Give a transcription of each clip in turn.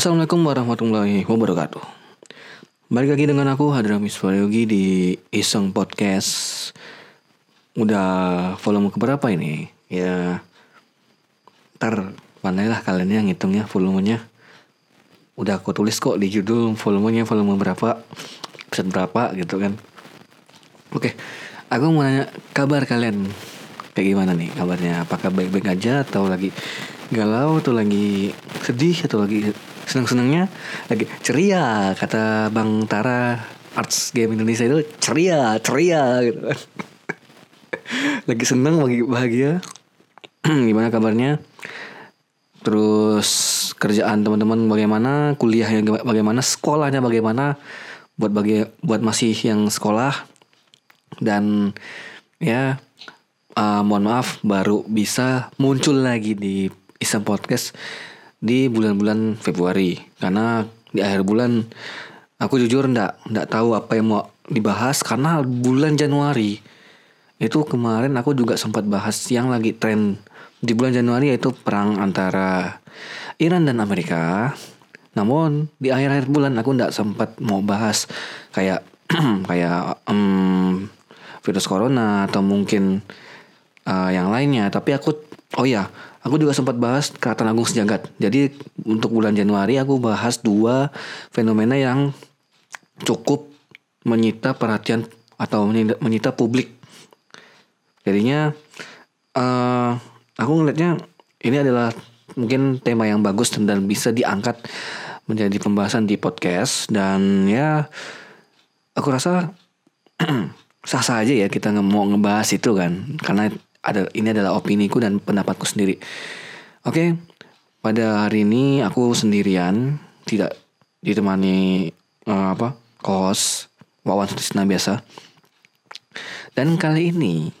Assalamualaikum warahmatullahi wabarakatuh. Balik lagi dengan aku Hadramis Waryogi di Iseng Podcast. Udah volume keberapa ini? Ya, ntar pandailah kalian yang ngitungnya volumenya. Udah aku tulis kok di judul volumenya volume berapa, episode berapa gitu kan. Oke, aku mau nanya kabar kalian kayak gimana nih kabarnya? Apakah baik-baik aja atau lagi galau atau lagi sedih atau lagi seneng-senengnya lagi ceria kata Bang Tara. Arts Game Indonesia itu ceria ceria gitu. Lagi seneng lagi bahagia. Gimana kabarnya? Terus kerjaan teman-teman bagaimana? Kuliahnya bagaimana? Sekolahnya bagaimana? Buat bagi buat masih yang sekolah. Dan ya uh, mohon maaf baru bisa muncul lagi di Isam Podcast di bulan-bulan Februari. Karena di akhir bulan aku jujur ndak ndak tahu apa yang mau dibahas karena bulan Januari. Itu kemarin aku juga sempat bahas yang lagi tren di bulan Januari yaitu perang antara Iran dan Amerika. Namun di akhir-akhir bulan aku ndak sempat mau bahas kayak kayak um, virus corona atau mungkin uh, yang lainnya tapi aku oh ya Aku juga sempat bahas Keraton Agung Sejagat. Jadi untuk bulan Januari aku bahas dua fenomena yang cukup menyita perhatian atau menyita publik. Jadinya uh, aku ngelihatnya ini adalah mungkin tema yang bagus dan bisa diangkat menjadi pembahasan di podcast dan ya aku rasa sah-sah aja ya kita mau ngebahas itu kan karena ada ini adalah opiniku dan pendapatku sendiri. Oke, pada hari ini aku sendirian, tidak ditemani uh, apa kos Wawan Sutisna biasa. Dan kali ini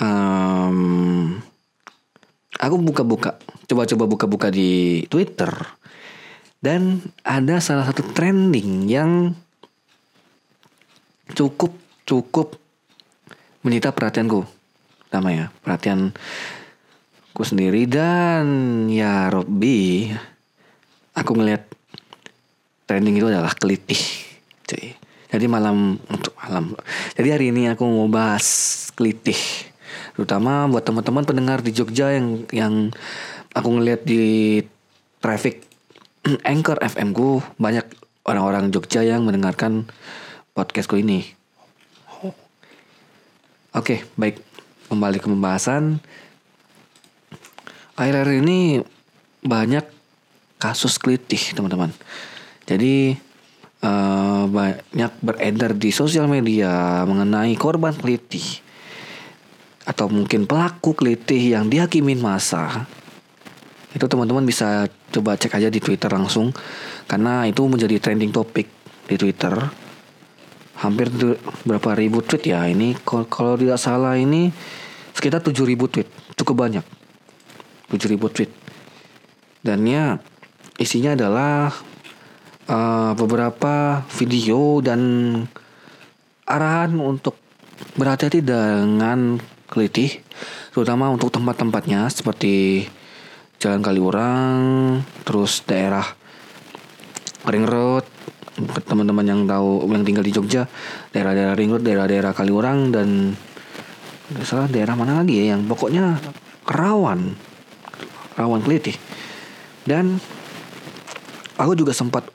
um, aku buka-buka, coba-coba buka-buka di Twitter dan ada salah satu trending yang cukup cukup menyita perhatianku pertama ya perhatian ku sendiri dan ya Robby aku ngeliat trending itu adalah kelitih cuy. Jadi malam untuk malam. Jadi hari ini aku mau bahas kelitih. Terutama buat teman-teman pendengar di Jogja yang yang aku ngeliat di traffic anchor FM ku banyak orang-orang Jogja yang mendengarkan podcastku ini. Oke okay, baik kembali ke pembahasan. Akhir-akhir ini banyak kasus kelitih teman-teman. Jadi uh, banyak beredar di sosial media mengenai korban kelitih atau mungkin pelaku kelitih yang dihakimin masa. Itu teman-teman bisa coba cek aja di Twitter langsung karena itu menjadi trending topik di Twitter hampir berapa ribu tweet ya ini. Kalau tidak salah ini sekitar tujuh ribu tweet. Cukup banyak. Tujuh ribu tweet. Dan ya isinya adalah uh, beberapa video dan arahan untuk berhati-hati dengan kelitih terutama untuk tempat-tempatnya seperti Jalan Kaliurang terus daerah Ring Road teman-teman yang tahu yang tinggal di Jogja daerah-daerah Ring Road daerah-daerah Kaliurang dan salah daerah mana lagi ya yang pokoknya rawan rawan kelitih. Dan aku juga sempat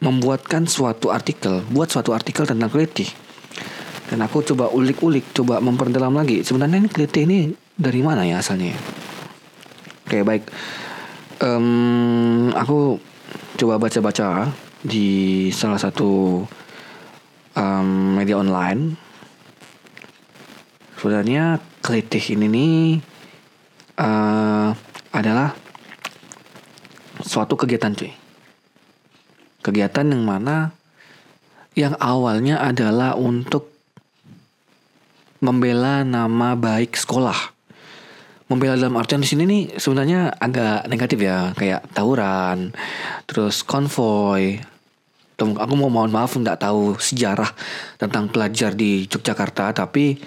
membuatkan suatu artikel buat suatu artikel tentang kelitih. Dan aku coba ulik-ulik coba memperdalam lagi sebenarnya ini kelitih ini dari mana ya asalnya oke baik. Um, aku coba baca-baca di salah satu um, media online. Sebenarnya kelitih ini nih uh, adalah suatu kegiatan cuy. Kegiatan yang mana yang awalnya adalah untuk membela nama baik sekolah. Membela dalam artian di sini nih sebenarnya agak negatif ya kayak tawuran terus konvoy aku mau mohon maaf nggak tahu sejarah tentang pelajar di Yogyakarta tapi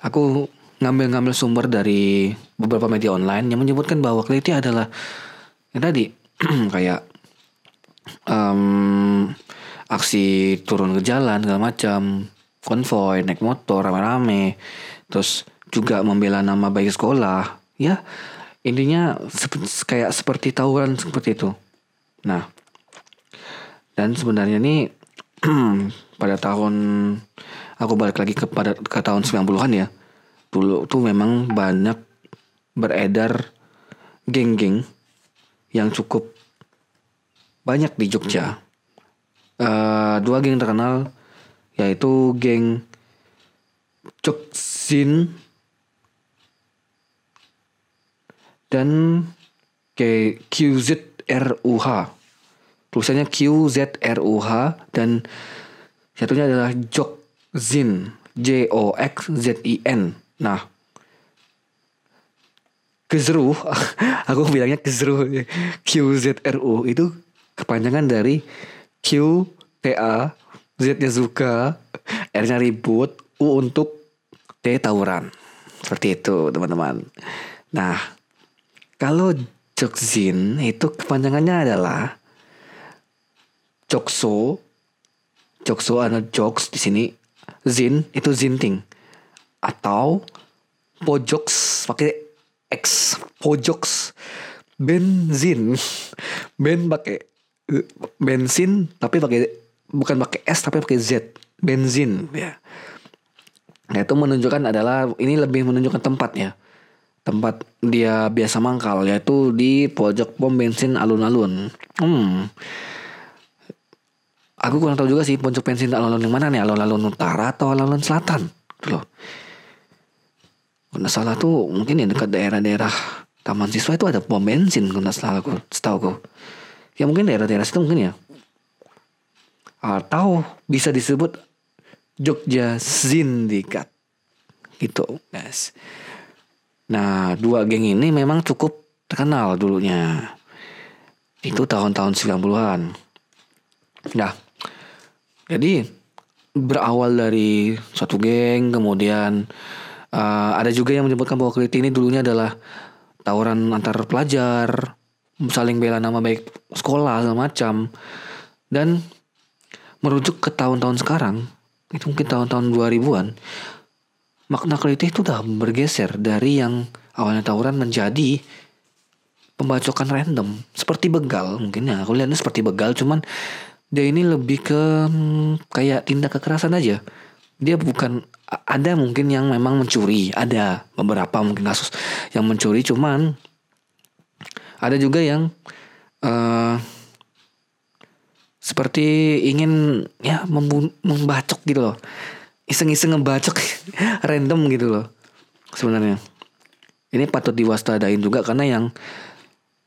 aku ngambil-ngambil sumber dari beberapa media online yang menyebutkan bahwa keliti adalah yang tadi kayak um, aksi turun ke jalan segala macam konvoy naik motor rame-rame terus juga membela nama baik sekolah. Ya intinya sep kayak seperti tawuran seperti itu. Nah dan sebenarnya nih pada tahun aku balik lagi ke pada ke tahun 90-an ya dulu tuh memang banyak beredar geng-geng yang cukup banyak di Jogja. Uh, dua geng terkenal yaitu geng Joksin dan QZRUH. Tulisannya QZRUH dan satunya adalah Jokzin, J O X Z I N. Nah, Kezru, aku bilangnya Kezru, QZRU itu kepanjangan dari Q T A Z nya suka R nya ribut U untuk T tawuran. Seperti itu teman-teman. Nah kalau Jokzin itu kepanjangannya adalah Jokso. Jokso ada jokes di sini. Zin itu zinting. Atau Pojoks pakai X Pojoks. Benzin ben pakai bensin tapi pakai bukan pakai S tapi pakai Z. Benzin ya. Nah itu menunjukkan adalah ini lebih menunjukkan tempat ya tempat dia biasa mangkal yaitu di pojok pom bensin alun-alun. Hmm aku kurang tahu juga sih pojok bensin alun-alun yang mana nih alun-alun utara atau alun-alun selatan? Gitu loh. Kalau salah tuh mungkin ya dekat daerah-daerah taman siswa itu ada pom bensin kalau salah aku setahu aku. Ya mungkin daerah-daerah situ mungkin ya. Atau bisa disebut Jogja Sindikat. Gitu guys. Nah dua geng ini memang cukup terkenal dulunya. Itu tahun-tahun 90-an nah jadi berawal dari suatu geng kemudian uh, ada juga yang menyebutkan bahwa Keliti ini dulunya adalah tawuran antar pelajar saling bela nama baik sekolah segala macam. Dan merujuk ke tahun-tahun sekarang itu mungkin tahun-tahun 2000-an makna kritik itu udah bergeser dari yang awalnya tawuran menjadi pembacokan random. Seperti begal mungkin ya aku lihatnya seperti begal cuman dia ini lebih ke hmm, kayak tindak kekerasan aja. Dia bukan ada mungkin yang memang mencuri ada beberapa mungkin kasus yang mencuri cuman ada juga yang uh, seperti ingin ya membacok gitu loh. Iseng-iseng ngebacok random gitu loh sebenarnya. Ini patut diwaspadain juga karena yang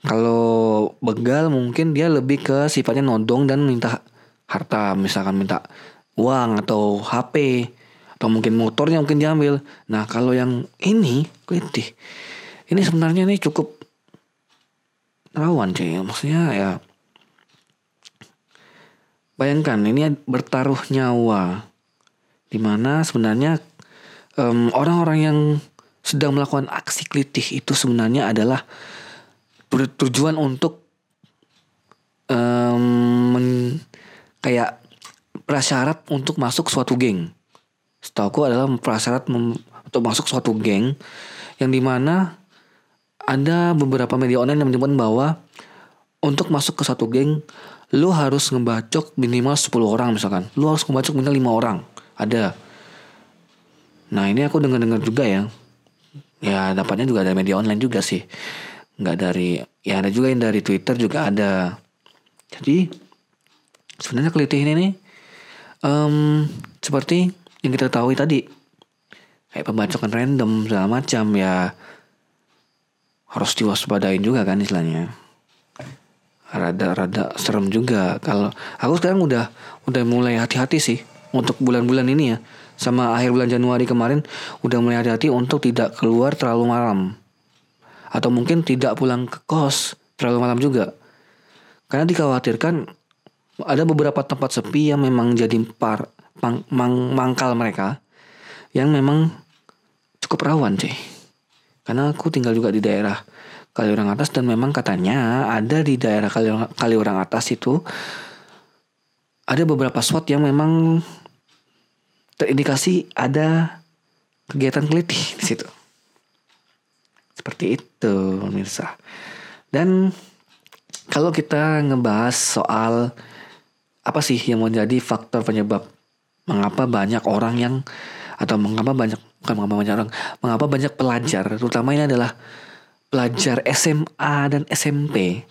kalau begal mungkin dia lebih ke sifatnya nodong dan minta harta. Misalkan minta uang atau HP atau mungkin motornya mungkin diambil. Nah kalau yang ini kritik ini sebenarnya ini cukup rawan cuy. Maksudnya ya bayangkan ini bertaruh nyawa. Di mana sebenarnya orang orang-orang yang sedang melakukan aksi klitik itu sebenarnya adalah bertujuan untuk um, kayak prasyarat untuk masuk suatu geng. Setahu adalah prasyarat untuk masuk suatu geng yang di mana ada beberapa media online yang menyebutkan bahwa untuk masuk ke satu geng lu harus ngebacok minimal 10 orang misalkan. Lu harus ngebacok minimal 5 orang. Ada. Nah ini aku dengar-dengar juga ya. Ya dapatnya juga dari media online juga sih nggak dari ya ada juga yang dari Twitter juga ada. Jadi sebenarnya kelitih ini nih um, seperti yang kita tahu tadi. Kayak pembacokan random segala macam ya harus diwaspadain juga kan istilahnya. Rada-rada serem juga. Kalau aku sekarang udah udah mulai hati-hati sih untuk bulan-bulan ini ya. Sama akhir bulan Januari kemarin udah mulai hati-hati untuk tidak keluar terlalu malam atau mungkin tidak pulang ke kos terlalu malam juga karena dikhawatirkan ada beberapa tempat sepi yang memang jadi par pang, mang, mangkal mereka yang memang cukup rawan sih karena aku tinggal juga di daerah Kaliurang Atas dan memang katanya ada di daerah Kaliurang, Kaliurang Atas itu ada beberapa spot yang memang terindikasi ada kegiatan keliti di situ. Seperti itu, pemirsa. Dan kalau kita ngebahas soal apa sih yang menjadi faktor penyebab mengapa banyak orang yang atau mengapa banyak bukan mengapa banyak orang mengapa banyak pelajar terutama ini adalah pelajar SMA dan SMP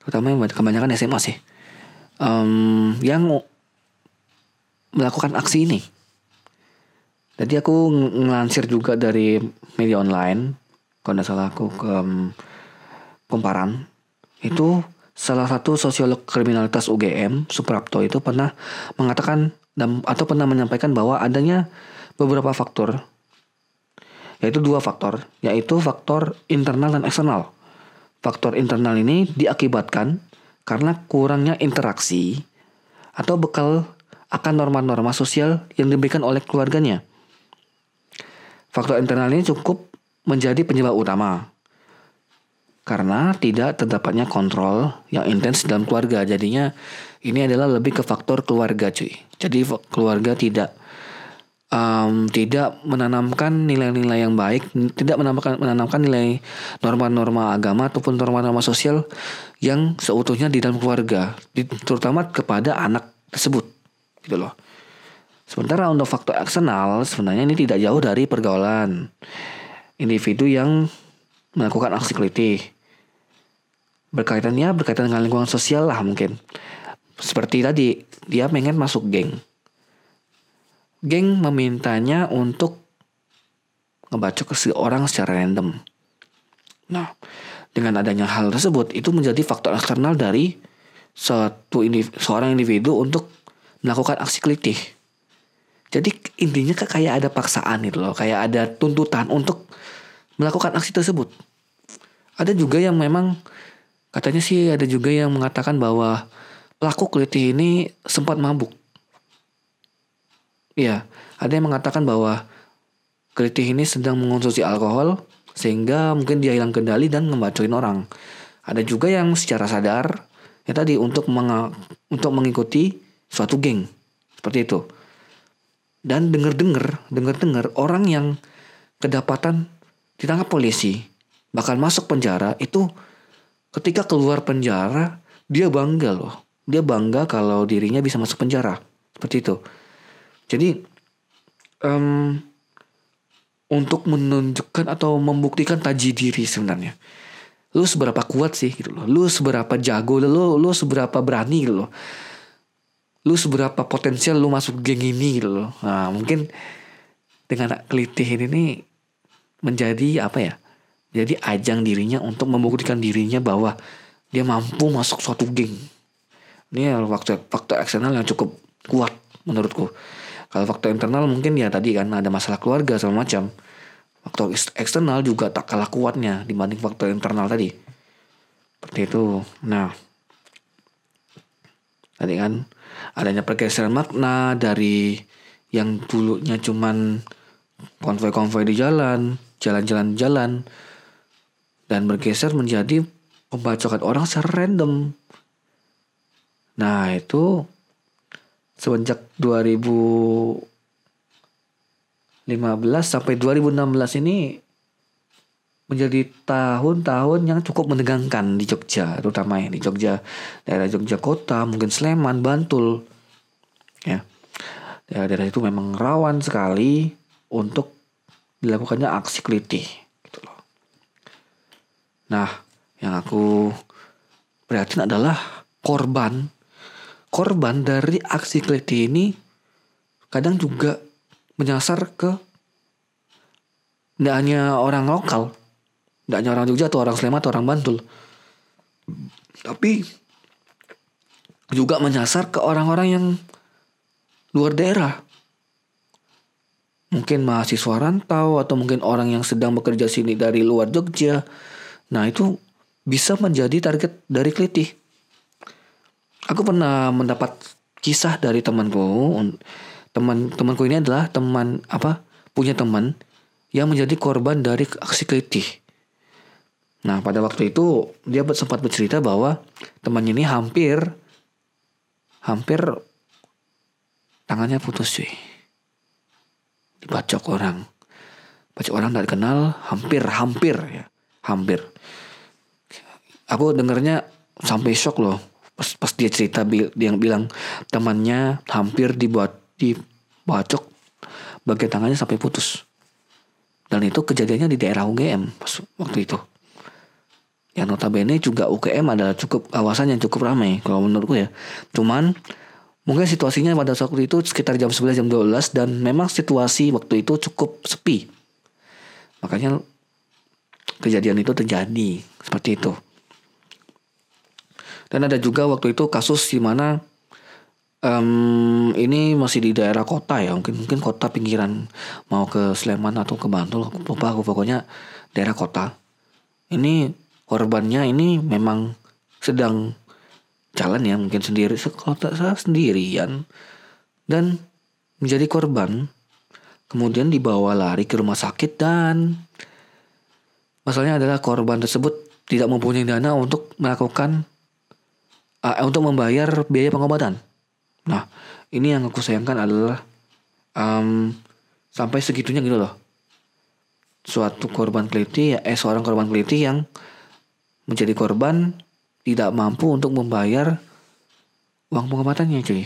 terutama yang kebanyakan SMA sih. Um, yang melakukan aksi ini. Jadi aku ngelansir juga dari media online kalau tidak salah aku ke um, kumparan itu salah satu sosiolog kriminalitas UGM Suprapto itu pernah mengatakan dan atau pernah menyampaikan bahwa adanya beberapa faktor yaitu dua faktor yaitu faktor internal dan eksternal. Faktor internal ini diakibatkan karena kurangnya interaksi atau bekal akan norma-norma sosial yang diberikan oleh keluarganya. Faktor internal ini cukup menjadi penyebab utama karena tidak terdapatnya kontrol yang intens dalam keluarga. Jadinya ini adalah lebih ke faktor keluarga, cuy. Jadi keluarga tidak um, tidak menanamkan nilai-nilai yang baik, tidak menanamkan menanamkan nilai norma-norma agama ataupun norma-norma sosial yang seutuhnya di dalam keluarga, terutama kepada anak tersebut, gitu loh. Sementara untuk faktor eksternal sebenarnya ini tidak jauh dari pergaulan individu yang melakukan aksi kelitih berkaitannya berkaitan dengan lingkungan sosial lah mungkin. Seperti tadi dia pengen masuk geng. Geng memintanya untuk ngebacok ke si orang secara random. Nah dengan adanya hal tersebut itu menjadi faktor eksternal dari suatu individu, seorang individu untuk melakukan aksi kelitih jadi intinya kayak ada paksaan gitu loh kayak ada tuntutan untuk melakukan aksi tersebut ada juga yang memang Katanya sih ada juga yang mengatakan bahwa pelaku kelitih ini sempat mabuk. Iya, ada yang mengatakan bahwa kelitih ini sedang mengonsumsi alkohol sehingga mungkin dia hilang kendali dan ngebacoin orang. Ada juga yang secara sadar ya tadi untuk meng untuk mengikuti suatu geng seperti itu. Dan dengar-dengar, dengar-dengar orang yang kedapatan ditangkap polisi bahkan masuk penjara itu ketika keluar penjara dia bangga loh. Dia bangga kalau dirinya bisa masuk penjara. Seperti itu. Jadi um, untuk menunjukkan atau membuktikan taji diri sebenarnya. Lu seberapa kuat sih gitu loh. Lu seberapa jago lu lu seberapa berani gitu loh lu seberapa potensial lu masuk geng ini gitu loh nah mungkin dengan kelitih ini menjadi apa ya jadi ajang dirinya untuk membuktikan dirinya bahwa dia mampu masuk suatu geng. Ini faktor faktor eksternal yang cukup kuat menurutku. Kalau faktor internal mungkin ya tadi kan ada masalah keluarga segala macam. Faktor eksternal juga tak kalah kuatnya dibanding faktor internal tadi. Seperti itu. Nah, tadi kan adanya pergeseran makna dari yang dulunya cuman konvoi-konvoi di jalan, jalan-jalan jalan, dan bergeser menjadi pembacokan orang secara random. Nah, itu semenjak 2015 sampai 2016 ini menjadi tahun-tahun yang cukup menegangkan di Jogja, terutama ya di Jogja, daerah Jogja kota, mungkin Sleman, Bantul. Ya. Daerah-daerah itu memang rawan sekali untuk dilakukannya aksi kelitih. Nah, yang aku prihatin adalah korban. Korban dari aksi keliti ini kadang juga menyasar ke tidak hanya orang lokal, tidak hanya orang Jogja atau orang Sleman atau orang Bantul, tapi juga menyasar ke orang-orang yang luar daerah. Mungkin mahasiswa rantau atau mungkin orang yang sedang bekerja sini dari luar Jogja Nah itu bisa menjadi target dari kelitih. Aku pernah mendapat kisah dari temanku. Teman temanku ini adalah teman apa punya teman yang menjadi korban dari aksi kelitih. Nah pada waktu itu dia sempat bercerita bahwa temannya ini hampir hampir tangannya putus cuy. Dibacok orang. Bacok orang tidak dikenal hampir hampir ya. Hampir. Aku dengernya sampai shock loh. Pas pas dia cerita dia yang bilang temannya hampir dibuat dibacok bagian tangannya sampai putus. Dan itu kejadiannya di daerah UGM pas waktu itu yang notabene juga UGM adalah cukup kawasan yang cukup ramai kalau menurutku ya cuman Mungkin situasinya pada saat itu sekitar jam 11 jam 12 dan memang situasi waktu itu cukup sepi. Makanya kejadian itu terjadi seperti itu. Dan ada juga waktu itu kasus di mana um, ini masih di daerah kota ya, mungkin mungkin kota pinggiran mau ke Sleman atau ke Bantul, lupa aku pokoknya daerah kota. Ini korbannya ini memang sedang jalan ya mungkin sendiri kalau tak salah sendirian dan menjadi korban kemudian dibawa lari ke rumah sakit dan masalahnya adalah korban tersebut tidak mempunyai dana untuk melakukan uh, untuk membayar biaya pengobatan. Nah, ini yang aku sayangkan adalah um, sampai segitunya gitu loh. Suatu korban keliti, eh seorang korban keliti yang menjadi korban tidak mampu untuk membayar uang pengobatannya cuy.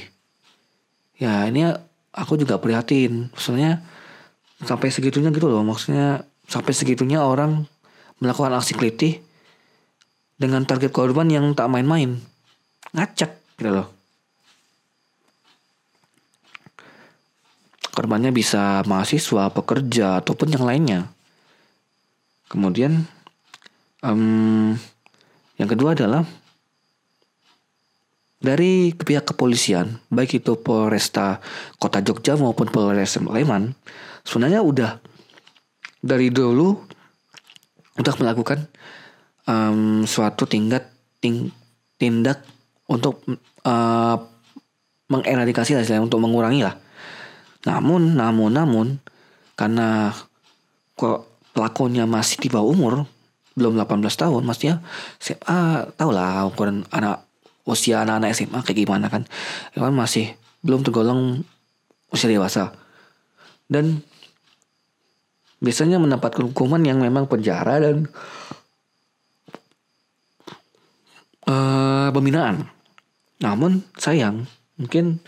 Ya ini aku juga prihatin. Maksudnya sampai segitunya gitu loh. Maksudnya sampai segitunya orang melakukan aksi kelitih dengan target korban yang tak main-main. Ngacak gitu loh. Korbannya bisa mahasiswa, pekerja, ataupun yang lainnya. Kemudian um, yang kedua adalah dari pihak kepolisian, baik itu Polresta Kota Jogja maupun Polres Sleman, sebenarnya udah dari dulu udah melakukan um, suatu tingkat ting, tindak untuk uh, mengeradikasi lah, untuk mengurangi lah. Namun, namun, namun, karena kok pelakunya masih di bawah umur, belum 18 tahun maksudnya SMA tau lah ukuran anak usia anak-anak SMA kayak gimana kan. Ya kan masih belum tergolong usia dewasa. Dan biasanya mendapatkan hukuman yang memang penjara dan uh, pembinaan. Namun sayang mungkin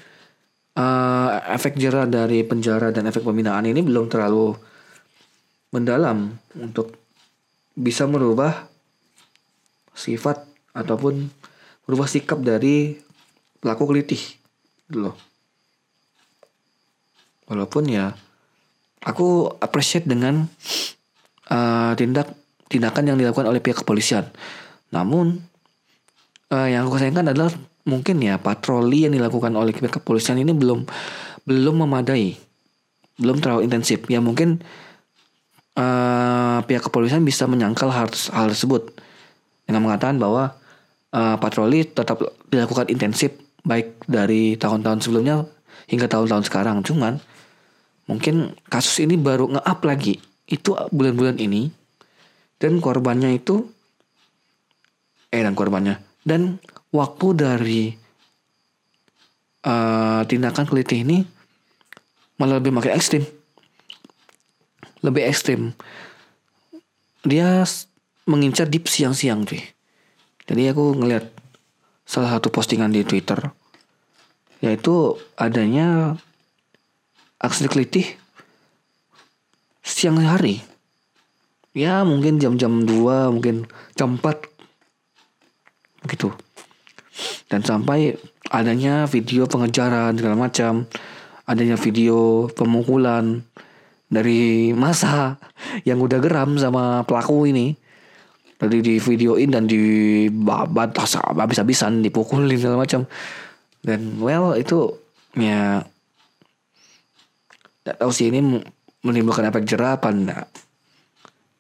uh, efek jerah dari penjara dan efek pembinaan ini belum terlalu mendalam untuk bisa merubah sifat ataupun merubah sikap dari pelaku kelitih gitu loh. Walaupun ya aku appreciate dengan uh, tindak tindakan yang dilakukan oleh pihak kepolisian. Namun uh, yang aku sayangkan adalah mungkin ya patroli yang dilakukan oleh pihak kepolisian ini belum belum memadai, belum terlalu intensif. Ya mungkin uh, pihak kepolisian bisa menyangkal hal, hal tersebut dengan mengatakan bahwa uh, patroli tetap dilakukan intensif baik dari tahun-tahun sebelumnya hingga tahun-tahun sekarang. Cuman mungkin kasus ini baru nge-up lagi itu bulan-bulan ini dan korbannya itu eh dan korbannya dan waktu dari uh, tindakan kelitih ini malah lebih makin ekstrim lebih ekstrim. Dia mengincar deep siang-siang cuy. Jadi aku ngeliat salah satu postingan di Twitter yaitu adanya aksi kelitih siang hari. Ya mungkin jam-jam 2 mungkin jam 4 gitu. Dan sampai adanya video pengejaran segala macam adanya video pemukulan dari masa yang udah geram sama pelaku ini. Tadi di videoin dan di babat habis-habisan dipukulin segala macam. Dan well itu ya tidak tahu sih ini menimbulkan efek jerah apa enggak.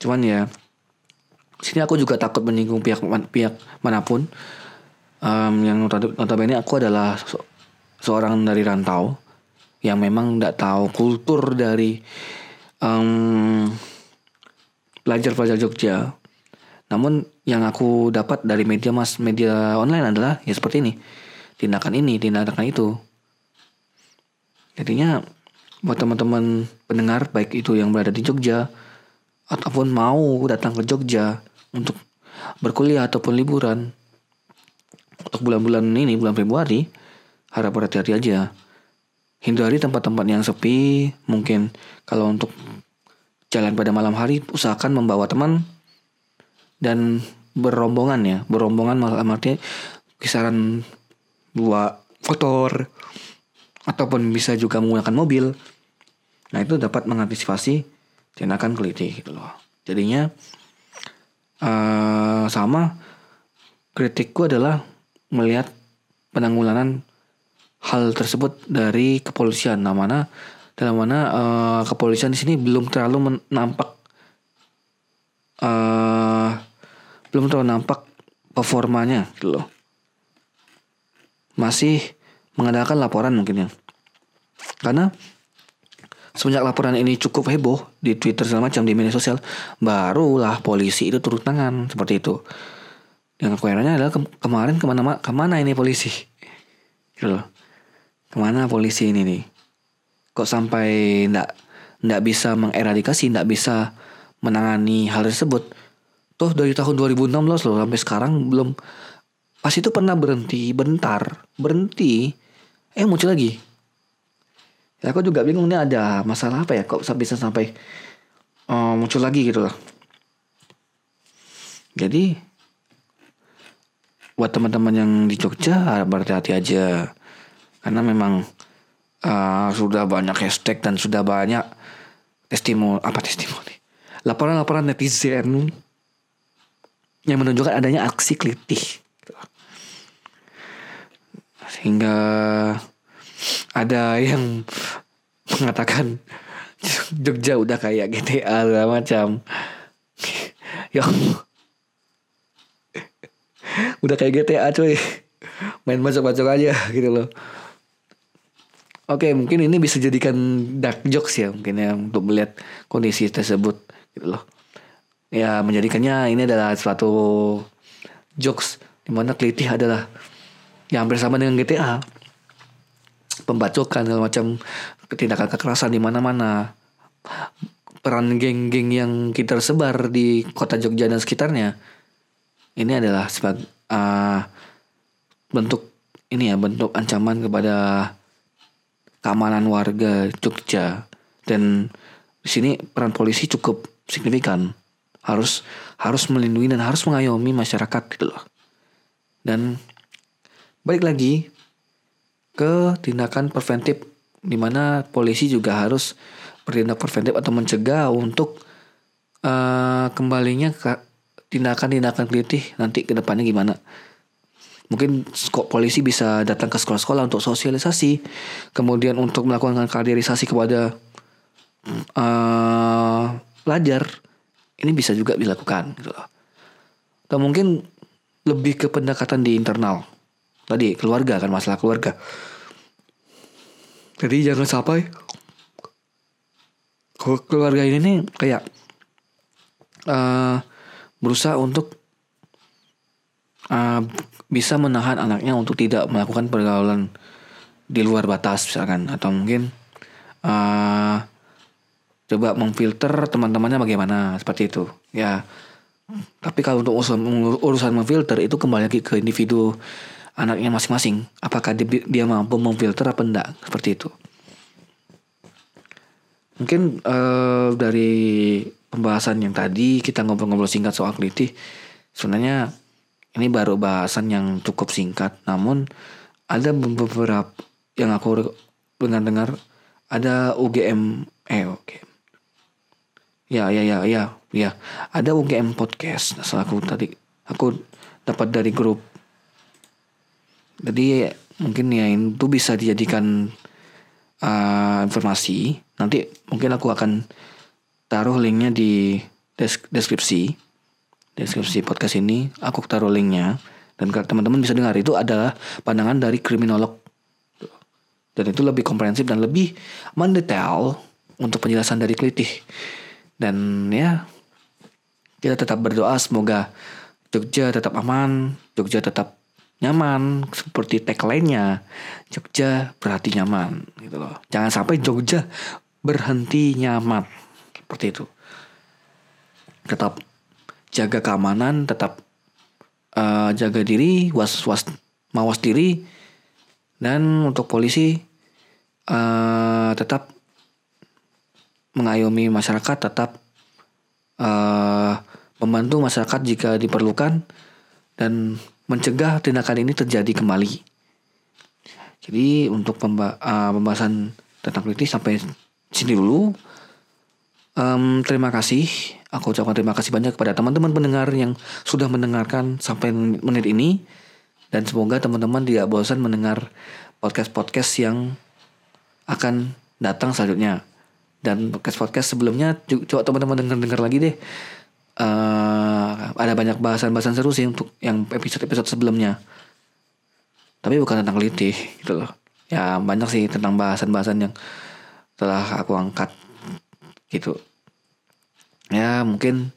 Cuman ya sini aku juga takut menyinggung pihak pihak mana pun. Um, yang notabene aku adalah seorang dari rantau yang memang tidak tahu kultur dari um, pelajar-pelajar Jogja Namun yang aku dapat dari media mas media online adalah ya seperti ini. Tindakan ini, tindakan itu. Jadinya buat teman-teman pendengar baik itu yang berada di Jogja ataupun mau datang ke Jogja untuk berkuliah ataupun liburan untuk bulan-bulan ini bulan Februari harap berhati-hati aja hindari tempat-tempat yang sepi. Mungkin kalau untuk jalan pada malam hari usahakan membawa teman dan berombongan ya. Berombongan malam artinya kisaran dua motor ataupun bisa juga menggunakan mobil. Nah itu dapat mengantisipasi tindakan keliti gitu loh. Jadinya uh, sama kritikku adalah melihat penanggulangan hal tersebut dari kepolisian nah mana dalam mana uh, kepolisian di sini belum terlalu nampak uh, belum terlalu nampak performanya gitu loh masih mengadakan laporan mungkin ya karena semenjak laporan ini cukup heboh di Twitter segala macam di media sosial, barulah polisi itu turun tangan seperti itu. Yang keherannya adalah ke kemarin ke mana ke mana ini polisi, gitu loh. Ke mana polisi ini nih? Kok sampai ndak ndak bisa mengeradikasi, ndak bisa menangani hal tersebut? Tuh dari tahun 2016 loh sampai sekarang belum. Pas itu pernah berhenti bentar, berhenti, eh muncul lagi ya aku juga bingung nih ada masalah apa ya kok bisa sampai uh, muncul lagi gitu loh jadi buat teman-teman yang di Jogja berhati-hati aja karena memang uh, sudah banyak hashtag dan sudah banyak testimoni apa testimoni laporan-laporan netizen yang menunjukkan adanya aksi kelitih sehingga ada yang mengatakan Jogja udah kayak GTA segala macam. yang udah kayak GTA cuy. Main macam-macam aja gitu loh. Oke, mungkin ini bisa jadikan dark jokes ya mungkin ya untuk melihat kondisi tersebut gitu loh. Ya menjadikannya ini adalah suatu jokes di mana kelitih adalah yang bersama dengan GTA pembacokan segala macam tindakan kekerasan di mana-mana peran geng-geng yang kita tersebar di kota Jogja dan sekitarnya ini adalah sebagai uh, bentuk ini ya bentuk ancaman kepada keamanan warga Jogja. Dan di sini peran polisi cukup signifikan. Harus harus melindungi dan harus mengayomi masyarakat gitu loh. Dan balik lagi ke tindakan preventif di mana polisi juga harus bertindak preventif atau mencegah untuk uh, kembalinya ke tindakan-tindakan kelitih nanti ke depannya gimana. Mungkin polisi bisa datang ke sekolah-sekolah untuk sosialisasi, kemudian untuk melakukan kaderisasi kepada uh, pelajar, ini bisa juga dilakukan gitu loh. Atau mungkin lebih ke pendekatan di internal. Tadi keluarga kan masalah keluarga. Jadi jangan sampai keluarga ini nih kayak uh, berusaha untuk uh, bisa menahan anaknya untuk tidak melakukan pergaulan di luar batas misalkan atau mungkin uh, coba memfilter teman-temannya bagaimana seperti itu ya tapi kalau untuk urusan, urusan memfilter itu kembali lagi ke individu anaknya masing-masing. Apakah dia, dia mampu memfilter apa enggak seperti itu. Mungkin uh, dari pembahasan yang tadi kita ngobrol-ngobrol singkat soal kritik, sebenarnya ini baru bahasan yang cukup singkat. Namun ada beberapa yang aku dengar-dengar ada UGM eh oke. Okay. Ya ya ya ya ya ada UGM podcast. Nah, aku tadi aku dapat dari grup jadi mungkin ya itu bisa dijadikan uh, informasi. Nanti mungkin aku akan taruh linknya di desk deskripsi deskripsi podcast ini. Aku taruh linknya dan teman-teman bisa dengar itu adalah pandangan dari kriminolog dan itu lebih komprehensif dan lebih mendetail untuk penjelasan dari kelitih dan ya kita tetap berdoa semoga Jogja tetap aman, Jogja tetap nyaman seperti tagline-nya. Jogja berarti nyaman gitu loh. Jangan sampai Jogja berhenti nyaman. Seperti itu. Tetap jaga keamanan, tetap uh, jaga diri, was was mawas diri dan untuk polisi uh, tetap mengayomi masyarakat, tetap uh, membantu masyarakat jika diperlukan dan mencegah tindakan ini terjadi kembali. Jadi untuk pemba uh, pembahasan tentang kritis sampai sini dulu. Um, terima kasih. Aku ucapkan terima kasih banyak kepada teman-teman pendengar yang sudah mendengarkan sampai menit ini. Dan semoga teman-teman tidak bosan mendengar podcast-podcast yang akan datang selanjutnya. Dan podcast-podcast sebelumnya coba teman-teman dengar-dengar lagi deh uh, ada banyak bahasan-bahasan seru sih untuk yang episode-episode sebelumnya. Tapi bukan tentang litih gitu loh. Ya banyak sih tentang bahasan-bahasan yang telah aku angkat gitu. Ya mungkin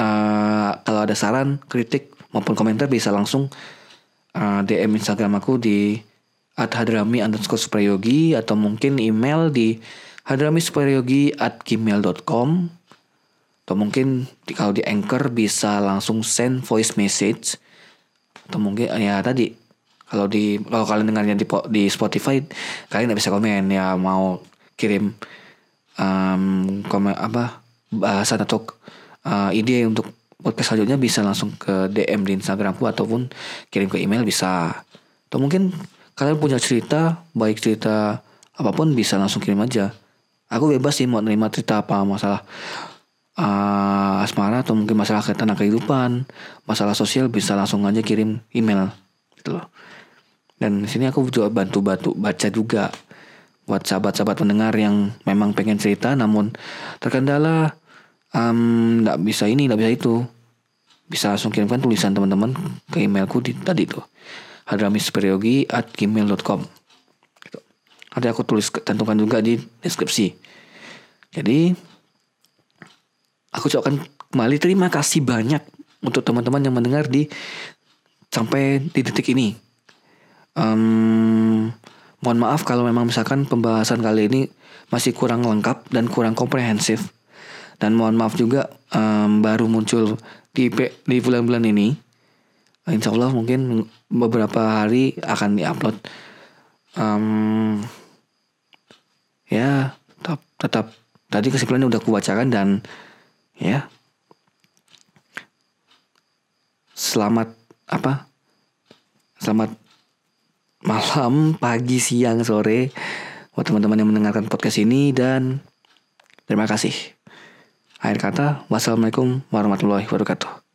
uh, kalau ada saran, kritik maupun komentar bisa langsung uh, eh, DM Instagram aku di hadrami underscore suprayogi atau mungkin email di hadrami suprayogi at gmail.com atau mungkin kalau di Anchor bisa langsung send voice message atau mungkin ya tadi. Kalau di kalau kalian dengarnya di di Spotify kalian nggak bisa komen. Ya mau kirim um, komen apa bahasan atau uh, ide untuk podcast selanjutnya bisa langsung ke DM di Instagramku ataupun kirim ke email bisa. Atau mungkin kalian punya cerita baik cerita apa pun bisa langsung kirim aja. Aku bebas sih mau nerima cerita apa masalah uh, asmara atau mungkin masalah tentang kehidupan, masalah sosial bisa langsung aja kirim email gitu loh. Dan di sini aku juga bantu-bantu baca juga buat sahabat-sahabat pendengar yang memang pengen cerita namun terkendala nggak um, bisa ini nggak bisa itu bisa langsung kirimkan tulisan teman-teman ke emailku di tadi tuh hadramisperiogi at gmail.com gitu. Nanti aku tulis tentukan juga di deskripsi. Jadi aku ucapkan kembali terima kasih banyak untuk teman-teman yang mendengar di sampai di detik ini. Um, mohon maaf kalau memang misalkan pembahasan kali ini masih kurang lengkap dan kurang komprehensif. Dan mohon maaf juga um, baru muncul di di bulan-bulan ini. Insya Allah mungkin beberapa hari akan diupload. Um, ya tetap tetap tadi kesimpulannya udah kubacakan dan ya selamat apa selamat malam pagi siang sore buat teman-teman yang mendengarkan podcast ini dan terima kasih. Akhir kata wassalamualaikum warahmatullahi wabarakatuh